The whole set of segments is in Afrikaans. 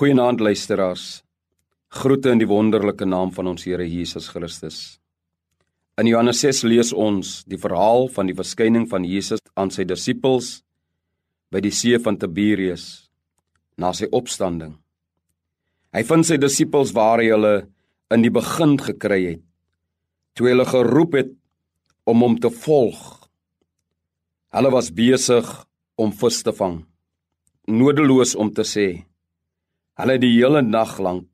Goeienaand luisteraars. Groete in die wonderlike naam van ons Here Jesus Christus. In Johannes 6 lees ons die verhaal van die verskyning van Jesus aan sy disippels by die see van Tiberius na sy opstanding. Hy vind sy disippels waar hy hulle in die begin gekry het toe hulle geroep het om hom te volg. Hulle was besig om vis te vang. Nodeloos om te sê. Hulle het die hele nag lank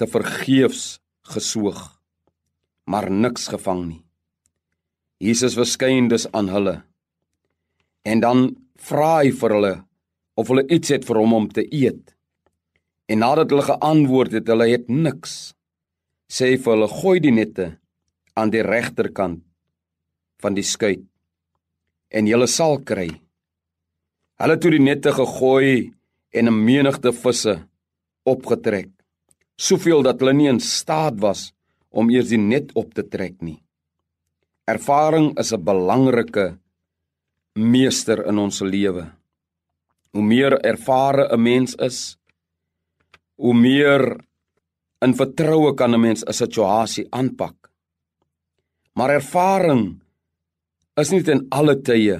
te vergeefs gesoog, maar niks gevang nie. Jesus verskyn dus aan hulle. En dan vra hy vir hulle of hulle iets het vir hom om te eet. En nadat hulle geantwoord het hulle het niks, sê hy vir hulle gooi die nette aan die regterkant van die skei en julle sal kry. Hulle het toe die nette gegooi en 'n menigte visse opgetrek, soveel dat hulle nie in staat was om eers die net op te trek nie. Ervaring is 'n belangrike meester in ons lewe. Hoe meer ervare 'n mens is, hoe meer in vertroue kan 'n mens 'n situasie aanpak. Maar ervaring is nie ten alle tye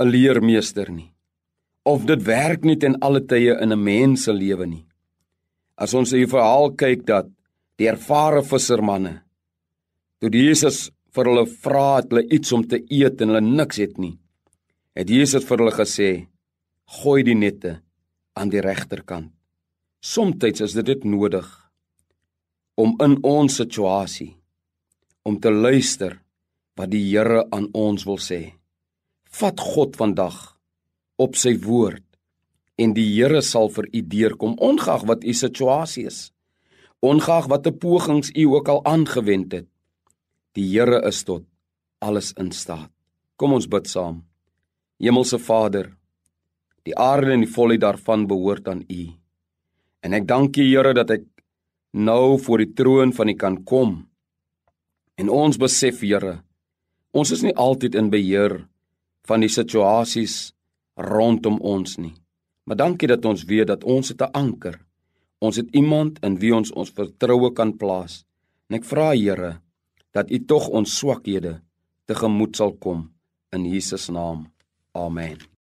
'n leermeester nie. Of dit werk nie ten alle tye in 'n mens se lewe nie. As ons hier verhaal kyk dat die ervare vissermanne toe Jesus vir hulle vra het hulle iets om te eet en hulle niks het nie, het Jesus vir hulle gesê: "Gooi die nette aan die regterkant." Somstyds is dit nodig om in ons situasie om te luister wat die Here aan ons wil sê. Vat God vandag op sy woord en die Here sal vir u deurkom ongeag wat u situasie is. Ongeag watter pogings u ook al aangewend het. Die Here is tot alles in staat. Kom ons bid saam. Hemelse Vader, die aarde en die volheid daarvan behoort aan U. En ek dank U Here dat ek nou voor die troon van U kan kom En ons besef, Here, ons is nie altyd in beheer van die situasies rondom ons nie. Maar dankie dat ons weet dat ons het 'n anker. Ons het iemand in wie ons ons vertroue kan plaas. En ek vra, Here, dat U tog ons swakhede tegemoet sal kom in Jesus naam. Amen.